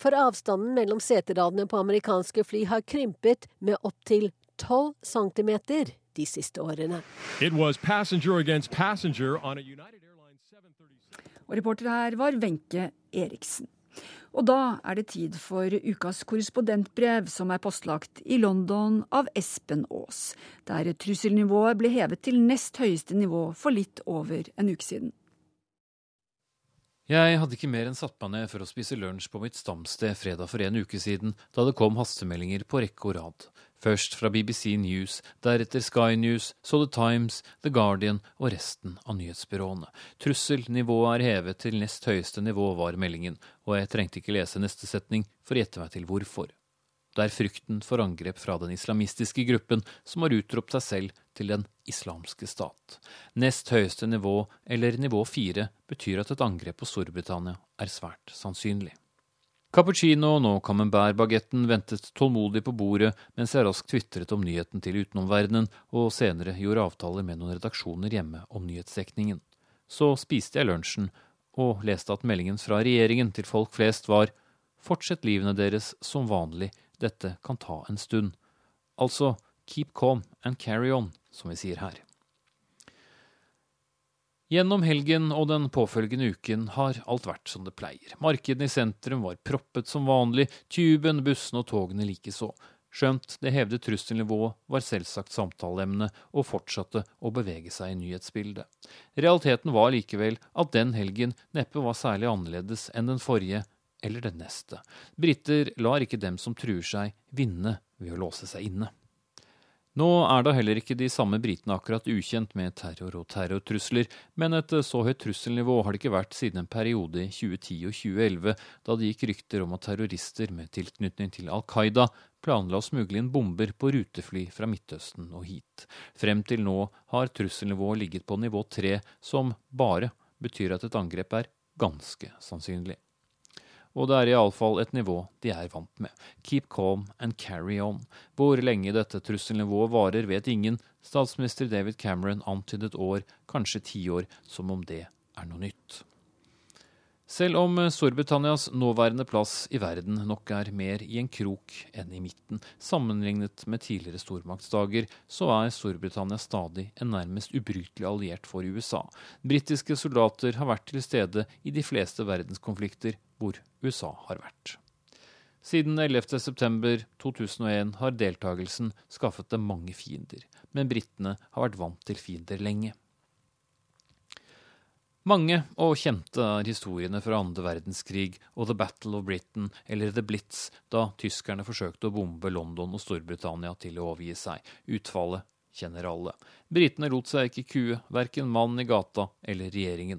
For avstanden mellom seteradene på amerikanske fly har krympet med opptil 12 cm de siste årene. Og reporter her var Wenche Eriksen. Og da er det tid for ukas korrespondentbrev, som er postlagt i London av Espen Aas, der trusselnivået ble hevet til nest høyeste nivå for litt over en uke siden. Jeg hadde ikke mer enn satt meg ned for å spise lunsj på mitt stamsted fredag for en uke siden, da det kom hastemeldinger på rekke og rad. Først fra BBC News, deretter Sky News, så The Times, The Guardian og resten av nyhetsbyråene. Trusselnivået er hevet til nest høyeste nivå, var meldingen, og jeg trengte ikke lese neste setning for å gjette meg til hvorfor. Det er frykten for angrep fra den islamistiske gruppen som har utropt seg selv til den islamske stat. Nest høyeste nivå, eller nivå fire, betyr at et angrep på Storbritannia er svært sannsynlig. Cappuccino og camembert-bagetten ventet tålmodig på bordet mens jeg raskt tvitret om nyheten til utenomverdenen, og senere gjorde avtaler med noen redaksjoner hjemme om nyhetsdekningen. Så spiste jeg lunsjen og leste at meldingen fra regjeringen til folk flest var Fortsett livene deres som vanlig, dette kan ta en stund. Altså keep calm and carry on, som vi sier her. Gjennom helgen og den påfølgende uken har alt vært som det pleier. Markedene i sentrum var proppet som vanlig, tuben, bussene og togene likeså. Skjønt det hevde trusselnivået var selvsagt samtaleemne og fortsatte å bevege seg i nyhetsbildet. Realiteten var likevel at den helgen neppe var særlig annerledes enn den forrige eller den neste. Briter lar ikke dem som truer seg, vinne ved å låse seg inne. Nå er da heller ikke de samme britene akkurat ukjent med terror og terrortrusler, men et så høyt trusselnivå har det ikke vært siden en periode i 2010 og 2011, da det gikk rykter om at terrorister med tilknytning til Al Qaida planla å smugle inn bomber på rutefly fra Midtøsten og hit. Frem til nå har trusselnivået ligget på nivå tre, som bare betyr at et angrep er ganske sannsynlig og det er iallfall et nivå de er vant med. Keep calm and carry on. Hvor lenge dette trusselnivået varer, vet ingen. Statsminister David Cameron antydet år, kanskje tiår, som om det er noe nytt. Selv om Storbritannias nåværende plass i verden nok er mer i en krok enn i midten, sammenlignet med tidligere stormaktsdager, så er Storbritannia stadig en nærmest ubrytelig alliert for USA. Britiske soldater har vært til stede i de fleste verdenskonflikter hvor USA har vært. Siden 11.9.2001 har deltakelsen skaffet dem mange fiender, men britene har vært vant til fiender lenge. Mange og kjente er historiene fra andre verdenskrig og The Battle of Britain eller The Blitz, da tyskerne forsøkte å bombe London og Storbritannia til å overgi seg. Utfallet kjenner alle. Britene lot seg ikke kue, verken mannen i gata eller regjeringen.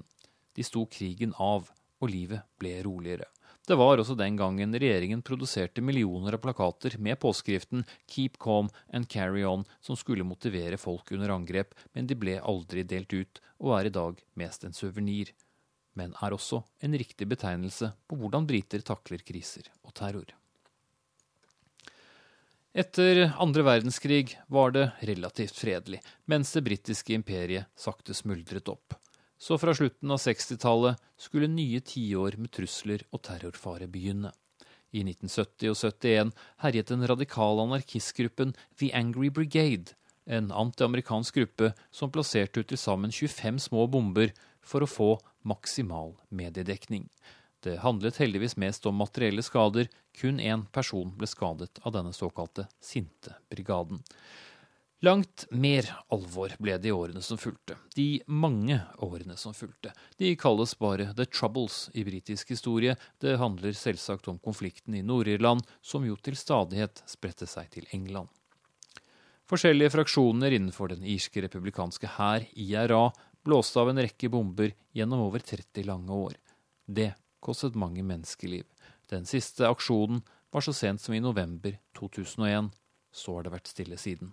De sto krigen av, og livet ble roligere. Det var også den gangen regjeringen produserte millioner av plakater med påskriften 'Keep calm and carry on', som skulle motivere folk under angrep, men de ble aldri delt ut, og er i dag mest en suvenir. Men er også en riktig betegnelse på hvordan briter takler kriser og terror. Etter andre verdenskrig var det relativt fredelig, mens det britiske imperiet sakte smuldret opp så fra slutten av 60-tallet skulle nye tiår med trusler og terrorfare begynne. I 1970 og 71 herjet den radikale anarkistgruppen The Angry Brigade, en antiamerikansk gruppe som plasserte ut til sammen 25 små bomber for å få maksimal mediedekning. Det handlet heldigvis mest om materielle skader. Kun én person ble skadet av denne såkalte sinte brigaden. Langt mer alvor ble det i årene som fulgte. De mange årene som fulgte. De kalles bare The Troubles i britisk historie. Det handler selvsagt om konflikten i Nord-Irland, som jo til stadighet spredte seg til England. Forskjellige fraksjoner innenfor den irske republikanske hær, IRA, blåste av en rekke bomber gjennom over 30 lange år. Det kostet mange menneskeliv. Den siste aksjonen var så sent som i november 2001. Så har det vært stille siden.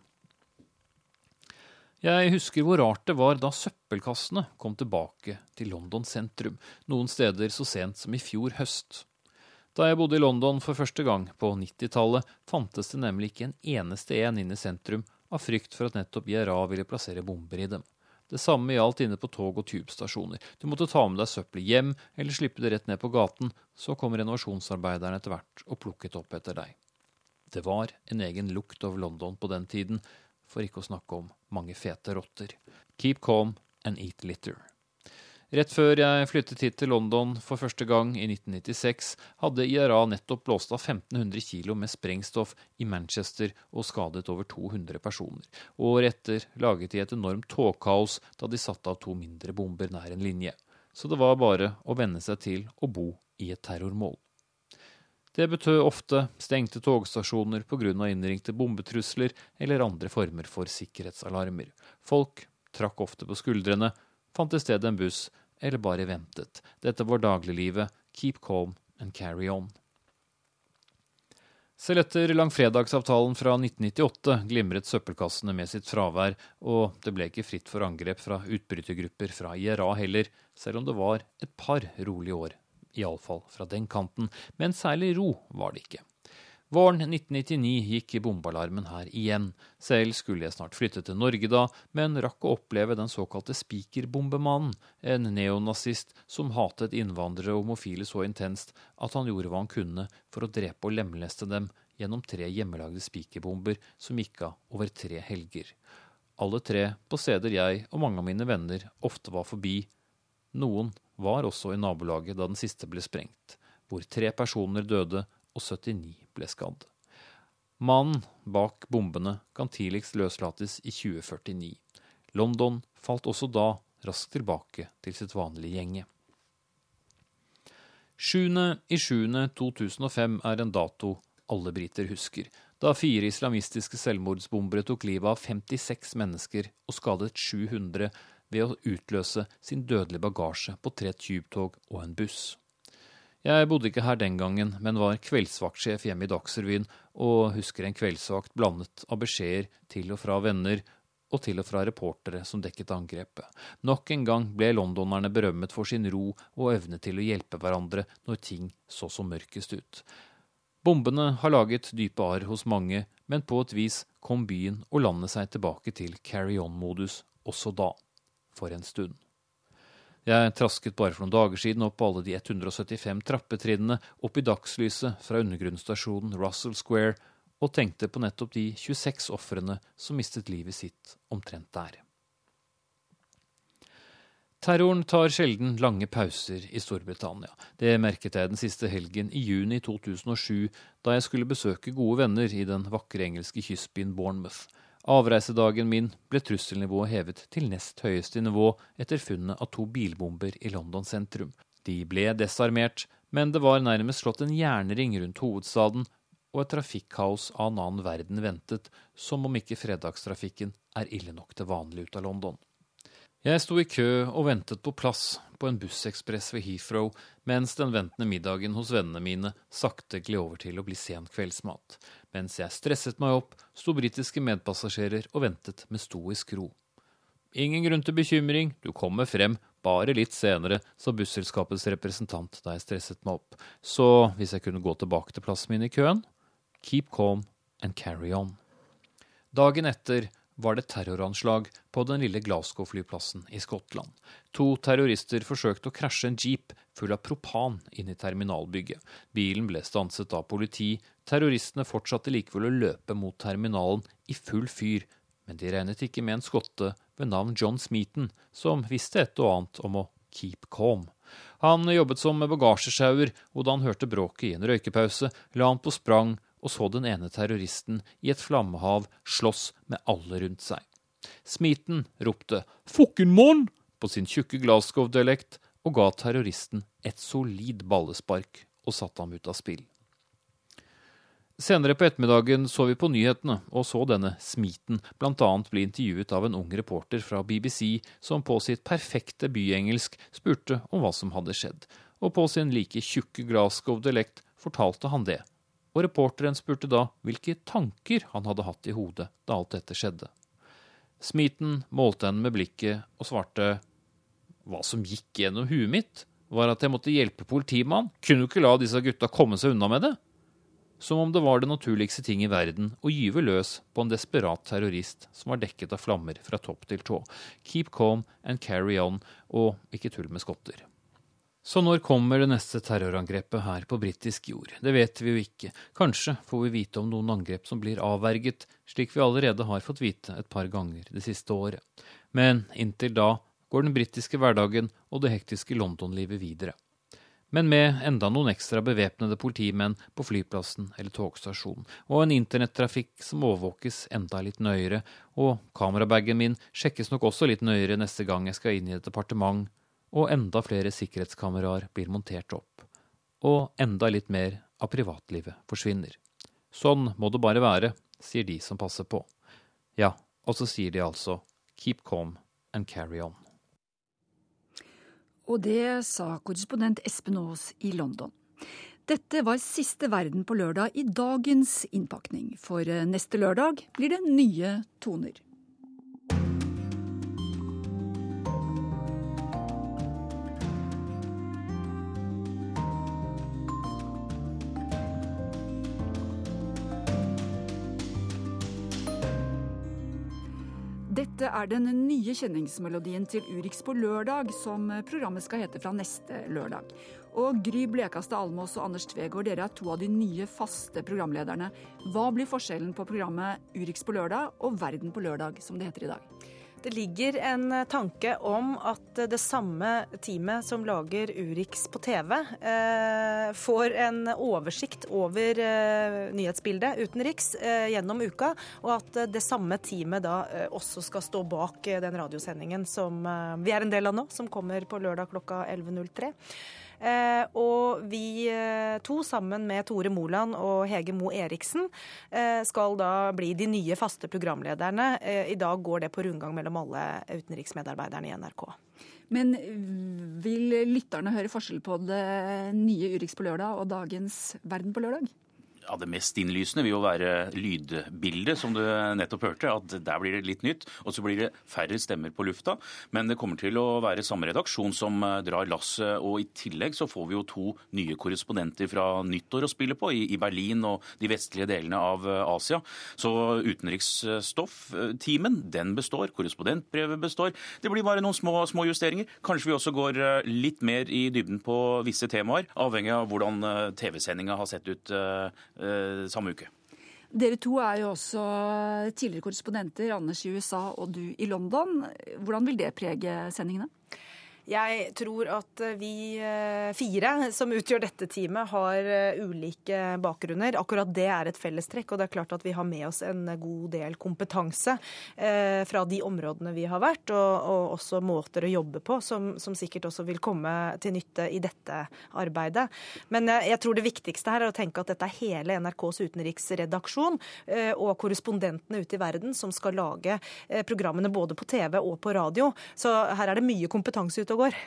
Jeg husker hvor rart det var da søppelkassene kom tilbake til London sentrum, noen steder så sent som i fjor høst. Da jeg bodde i London for første gang, på 90-tallet, fantes det nemlig ikke en eneste en inne i sentrum, av frykt for at nettopp IRA ville plassere bomber i dem. Det samme gjaldt inne på tog- og tubestasjoner. Du måtte ta med deg søppelet hjem, eller slippe det rett ned på gaten, så kom renovasjonsarbeiderne etter hvert og plukket opp etter deg. Det var en egen lukt over London på den tiden, for ikke å snakke om mange fete rotter. Keep calm and eat litter. Rett før jeg flyttet hit til London for første gang i 1996, hadde IRA nettopp blåst av 1500 kilo med sprengstoff i Manchester og skadet over 200 personer. Året etter laget de et enormt togkaos da de satte av to mindre bomber nær en linje. Så det var bare å venne seg til å bo i et terrormål. Det betød ofte stengte togstasjoner pga. innringte bombetrusler eller andre former for sikkerhetsalarmer. Folk trakk ofte på skuldrene, fant i stedet en buss eller bare ventet. Dette var dagliglivet. Keep calm and carry on. Selv etter langfredagsavtalen fra 1998 glimret søppelkassene med sitt fravær, og det ble ikke fritt for angrep fra utbrytergrupper fra IRA heller, selv om det var et par rolige år iallfall fra den kanten, men særlig ro var det ikke. Våren 1999 gikk bombealarmen her igjen. Selv skulle jeg snart flytte til Norge da, men rakk å oppleve den såkalte spikerbombemannen, en neonazist som hatet innvandrere og homofile så intenst at han gjorde hva han kunne for å drepe og lemleste dem gjennom tre hjemmelagde spikerbomber som gikk av over tre helger. Alle tre på steder jeg og mange av mine venner ofte var forbi. Noen var også i nabolaget da den siste ble sprengt, hvor tre personer døde og 79 ble skadd. Mannen bak bombene kan tidligst løslates i 2049. London falt også da raskt tilbake til sitt vanlige gjenge. 7.07.2005 er en dato alle briter husker, da fire islamistiske selvmordsbombere tok livet av 56 mennesker og skadet 700 ved å utløse sin dødelige bagasje på tre tubetog og en buss. Jeg bodde ikke her den gangen, men var kveldsvaktsjef hjemme i Dagsrevyen, og husker en kveldsvakt blandet av beskjeder til og fra venner og til og fra reportere som dekket angrepet. Nok en gang ble londonerne berømmet for sin ro og evne til å hjelpe hverandre når ting så som mørkest ut. Bombene har laget dype arr hos mange, men på et vis kom byen og landet seg tilbake til carry on-modus også da, for en stund. Jeg trasket bare for noen dager siden opp alle de 175 trappetrinnene opp i dagslyset fra undergrunnsstasjonen Russell Square og tenkte på nettopp de 26 ofrene som mistet livet sitt omtrent der. Terroren tar sjelden lange pauser i Storbritannia. Det merket jeg den siste helgen i juni 2007, da jeg skulle besøke gode venner i den vakre engelske kystbyen Bournemouth. Avreisedagen min ble trusselnivået hevet til nest høyeste nivå etter funnet av to bilbomber i London sentrum. De ble desarmert, men det var nærmest slått en jernring rundt hovedstaden, og et trafikkaos av en annen verden ventet, som om ikke fredagstrafikken er ille nok til vanlig ut av London. Jeg sto i kø og ventet på plass på en bussekspress ved Heathrow, mens den ventende middagen hos vennene mine sakte gled over til å bli sen kveldsmat. Mens jeg stresset meg opp, sto britiske medpassasjerer og ventet med stoisk ro. Ingen grunn til bekymring, du kommer frem, bare litt senere, sa busselskapets representant da jeg stresset meg opp. Så hvis jeg kunne gå tilbake til plassen min i køen? Keep calm and carry on. Dagen etter var det terroranslag på den lille Glasgow-flyplassen i Skottland. To terrorister forsøkte å krasje en jeep full av propan inn i terminalbygget. Bilen ble stanset av politi. Terroristene fortsatte likevel å løpe mot terminalen i full fyr, men de regnet ikke med en skotte ved navn John Smeaton, som visste et og annet om å keep calm. Han jobbet som bagasjesjauer, og da han hørte bråket i en røykepause, la han på sprang og så den ene terroristen i et flammehav slåss med alle rundt seg. Smiten ropte 'fucken på sin tjukke Glasgow-dialekt og ga terroristen et solid ballespark og satte ham ut av spill. Senere på ettermiddagen så vi på nyhetene og så denne Smiten bl.a. bli intervjuet av en ung reporter fra BBC som på sitt perfekte byengelsk spurte om hva som hadde skjedd, og på sin like tjukke Glasgow-dialekt fortalte han det og reporteren spurte da hvilke tanker han hadde hatt i hodet da alt dette skjedde. Smeaton målte henne med blikket og svarte hva som gikk gjennom huet mitt, var at jeg måtte hjelpe politimannen, kunne jo ikke la disse gutta komme seg unna med det. Som om det var det naturligste ting i verden å gyve løs på en desperat terrorist som var dekket av flammer fra topp til tå. Keep calm and carry on, og ikke tull med skotter. Så når kommer det neste terrorangrepet her på britisk jord? Det vet vi jo ikke. Kanskje får vi vite om noen angrep som blir avverget, slik vi allerede har fått vite et par ganger det siste året. Men inntil da går den britiske hverdagen og det hektiske London-livet videre. Men med enda noen ekstra bevæpnede politimenn på flyplassen eller togstasjonen, og en internettrafikk som overvåkes enda litt nøyere, og kamerabagen min sjekkes nok også litt nøyere neste gang jeg skal inn i et departement og enda flere sikkerhetskameraer blir montert opp. Og enda litt mer av privatlivet forsvinner. Sånn må det bare være, sier de som passer på. Ja, og så sier de altså keep calm and carry on. Og det sa korrespondent Espen Aas i London. Dette var siste verden på lørdag i dagens innpakning. For neste lørdag blir det nye toner. Dette er den nye kjenningsmelodien til Urix på lørdag, som programmet skal hete fra neste lørdag. Og Gry Blekastad Almås og Anders Tvegård, dere er to av de nye faste programlederne. Hva blir forskjellen på programmet Urix på lørdag og Verden på lørdag, som det heter i dag? Det ligger en eh, tanke om at det samme teamet som lager Urix på TV, eh, får en oversikt over eh, nyhetsbildet utenriks gjennom uka, og at det samme teamet da også skal stå bak den radiosendingen som vi er en del av nå, som kommer på lørdag klokka 11.03. Eh, og vi eh, to, sammen med Tore Moland og Hege Mo Eriksen, eh, skal da bli de nye faste programlederne. I dag går det på rundgang mellom alle utenriksmedarbeiderne i NRK. Men vil lytterne høre forskjell på det nye Urix på lørdag og dagens Verden på lørdag? Ja, det mest innlysende vil jo være lydbildet, som du nettopp hørte. At der blir det litt nytt. Og så blir det færre stemmer på lufta. Men det kommer til å være samme redaksjon som eh, drar lasset. Og i tillegg så får vi jo to nye korrespondenter fra nyttår å spille på, i Berlin og de vestlige delene av eh, Asia. Så utenriksstoff-teamen, den består. Korrespondentbrevet består. Det blir bare noen små, små justeringer. Kanskje vi også går eh, litt mer i dybden på visse temaer, avhengig av hvordan TV-sendinga har sett ut samme uke. Dere to er jo også tidligere korrespondenter, Anders i USA og du i London. Hvordan vil det prege sendingene? Jeg tror at vi eh, fire som utgjør dette teamet, har eh, ulike bakgrunner. Akkurat det er et fellestrekk. Og det er klart at vi har med oss en god del kompetanse eh, fra de områdene vi har vært, og, og også måter å jobbe på som, sikkert også vil komme til nytte i dette arbeidet. Men jeg tror det viktigste her er å tenke at dette er hele NRKs utenriksredaksjon og korrespondentene ute i verden som skal lage programmene både på TV og på radio. Så her er det mye kompetanse ute og går.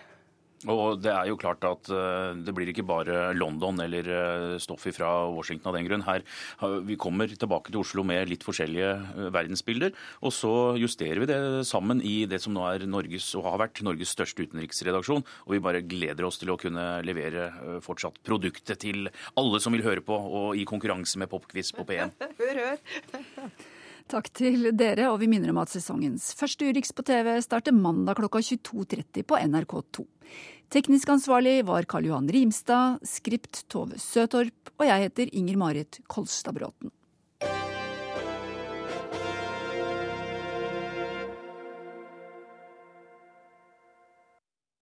Og Det er jo klart at eh, det blir ikke bare London eller eh, stoff fra Washington av den grunn. Her, Vi kommer tilbake til Oslo med litt forskjellige eh, verdensbilder, og så justerer vi det sammen i det som nå er Norges, og har vært Norges største utenriksredaksjon. Og vi bare gleder oss til å kunne levere fortsatt produktet til alle som vil høre på, og i konkurranse med Popquiz på P1. hør, hør. Takk til dere, og vi minner om at sesongens første Urix på TV starter mandag klokka 22.30 på NRK2. Teknisk ansvarlig var Karl Johan Rimstad, skript Tove Søtorp, og jeg heter Inger Marit Kolstad Bråten.